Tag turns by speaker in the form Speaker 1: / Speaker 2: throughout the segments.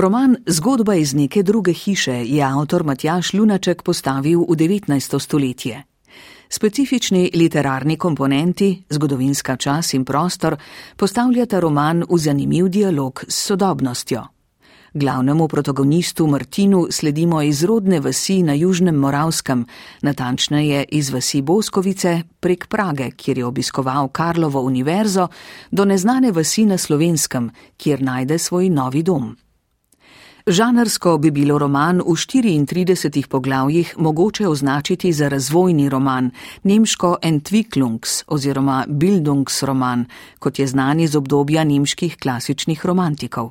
Speaker 1: Roman Zgodba iz neke druge hiše je avtor Matjaš Lunaček postavil v 19. stoletje. Specifični literarni komponenti, zgodovinska čas in prostor, postavljata roman v zanimiv dialog s sodobnostjo. Glavnemu protagonistu Martinu sledimo iz rodne vasi na Južnem Moravskem, natančneje iz vasi Boskovice prek Prage, kjer je obiskoval Karlovo univerzo, do neznane vasi na Slovenskem, kjer najde svoj novi dom. Žanrsko bi bilo roman v 34 poglavjih mogoče označiti za razvojni roman, nemško Entwicklungs oziroma Bildungsroman, kot je znan iz obdobja nemških klasičnih romantikov.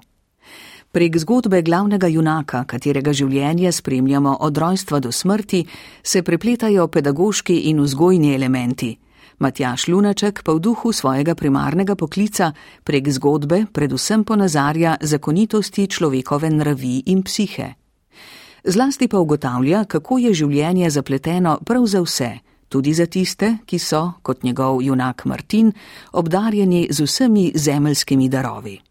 Speaker 1: Prek zgodbe glavnega junaka, katerega življenje spremljamo od rojstva do smrti, se prepletajo pedagoški in vzgojni elementi. Matjaš Lunaček pa v duhu svojega primarnega poklica prek zgodbe predvsem ponazarja zakonitosti človekove nravi in psihe. Zlasti pa ugotavlja, kako je življenje zapleteno prav za vse, tudi za tiste, ki so, kot njegov junak Martin, obdarjeni z vsemi zemeljskimi darovi.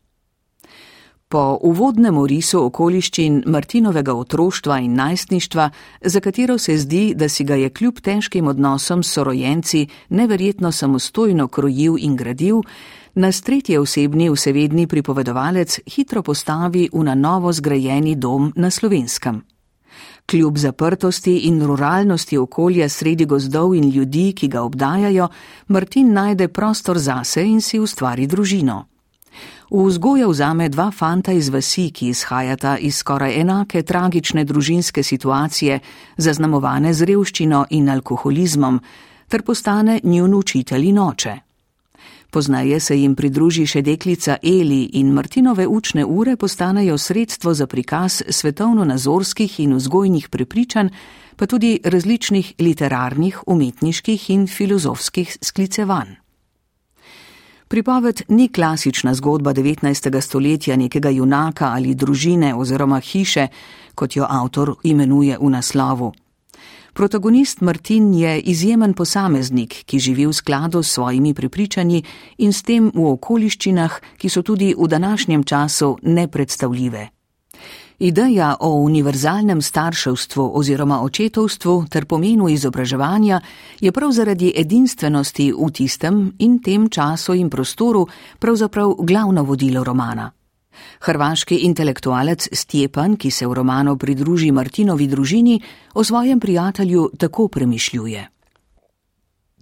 Speaker 1: Po uvodnem orisu okoliščin Martinovega otroštva in najstništva, za katero se zdi, da si ga je kljub težkim odnosom s sorojenci neverjetno samostojno krojil in gradil, nas tretji osebni vsevedni pripovedovalec hitro postavi v na novo zgrajeni dom na slovenskem. Kljub zaprtosti in ruralnosti okolja sredi gozdov in ljudi, ki ga obdajajo, Martin najde prostor zase in si ustvari družino. V vzgojo vzame dva fanta iz vasi, ki izhajata iz skoraj enake tragične družinske situacije, zaznamovane z revščino in alkoholizmom, ter postane njun učitelj in oče. Poznaje se jim pridruži še deklica Eli in Martinove učne ure postanejo sredstvo za prikaz svetovno-nazorskih in vzgojnih prepričanj, pa tudi različnih literarnih, umetniških in filozofskih sklicevanj. Pripoved ni klasična zgodba 19. stoletja nekega junaka ali družine oziroma hiše, kot jo avtor imenuje v naslovu. Protagonist Martin je izjemen posameznik, ki živi v skladu s svojimi prepričanji in s tem v okoliščinah, ki so tudi v današnjem času nepredstavljive. Ideja o univerzalnem starševstvu oziroma očetovstvu ter pomenu izobraževanja je prav zaradi edinstvenosti v tistem in tem času in prostoru pravzaprav glavno vodilo romana. Hrvaški intelektualec Stjepan, ki se v romanu pridruži Martinovi družini, o svojem prijatelju tako premišljuje.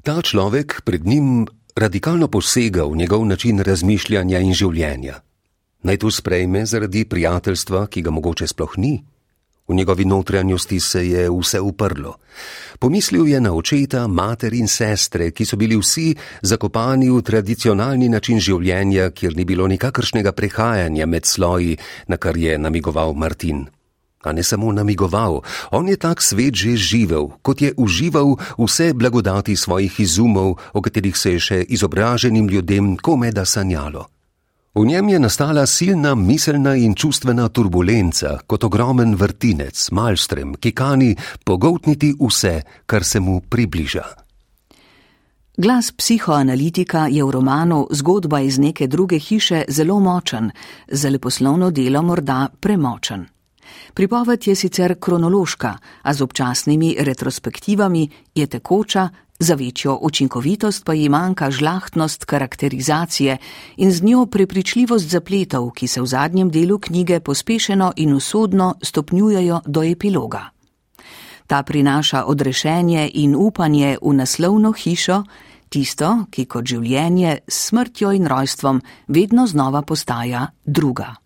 Speaker 2: Ta človek pred njim radikalno posega v njegov način razmišljanja in življenja naj to sprejme zaradi prijateljstva, ki ga mogoče sploh ni. V njegovi notranjosti se je vse uprlo. Pomislil je na očeta, mater in sestre, ki so bili vsi zakopani v tradicionalni način življenja, kjer ni bilo nikakršnega prehajanja med sloji, na kar je namigoval Martin. A ne samo namigoval, on je tak svet že živel, kot je užival vse blagodati svojih izumov, o katerih se je še izobraženim ljudem komeda sanjalo. V njem je nastala silna miselna in čustvena turbulenca, kot ogromen vrtinec, malstrem, ki kani pogotniti vse, kar se mu približa.
Speaker 1: Glas psihoanalitika je v romanu Zgodba iz neke druge hiše zelo močen, za leposlovno delo morda premočen. Pripoved je sicer kronološka, a z občasnimi retrospektivami je tekoča, Za večjo učinkovitost pa ji manjka žlahtnost karakterizacije in z njo prepričljivost zapletov, ki se v zadnjem delu knjige pospešeno in usodno stopnjujejo do epiloga. Ta prinaša odrešenje in upanje v naslovno hišo, tisto, ki kot življenje s smrtjo in rojstvom vedno znova postaja druga.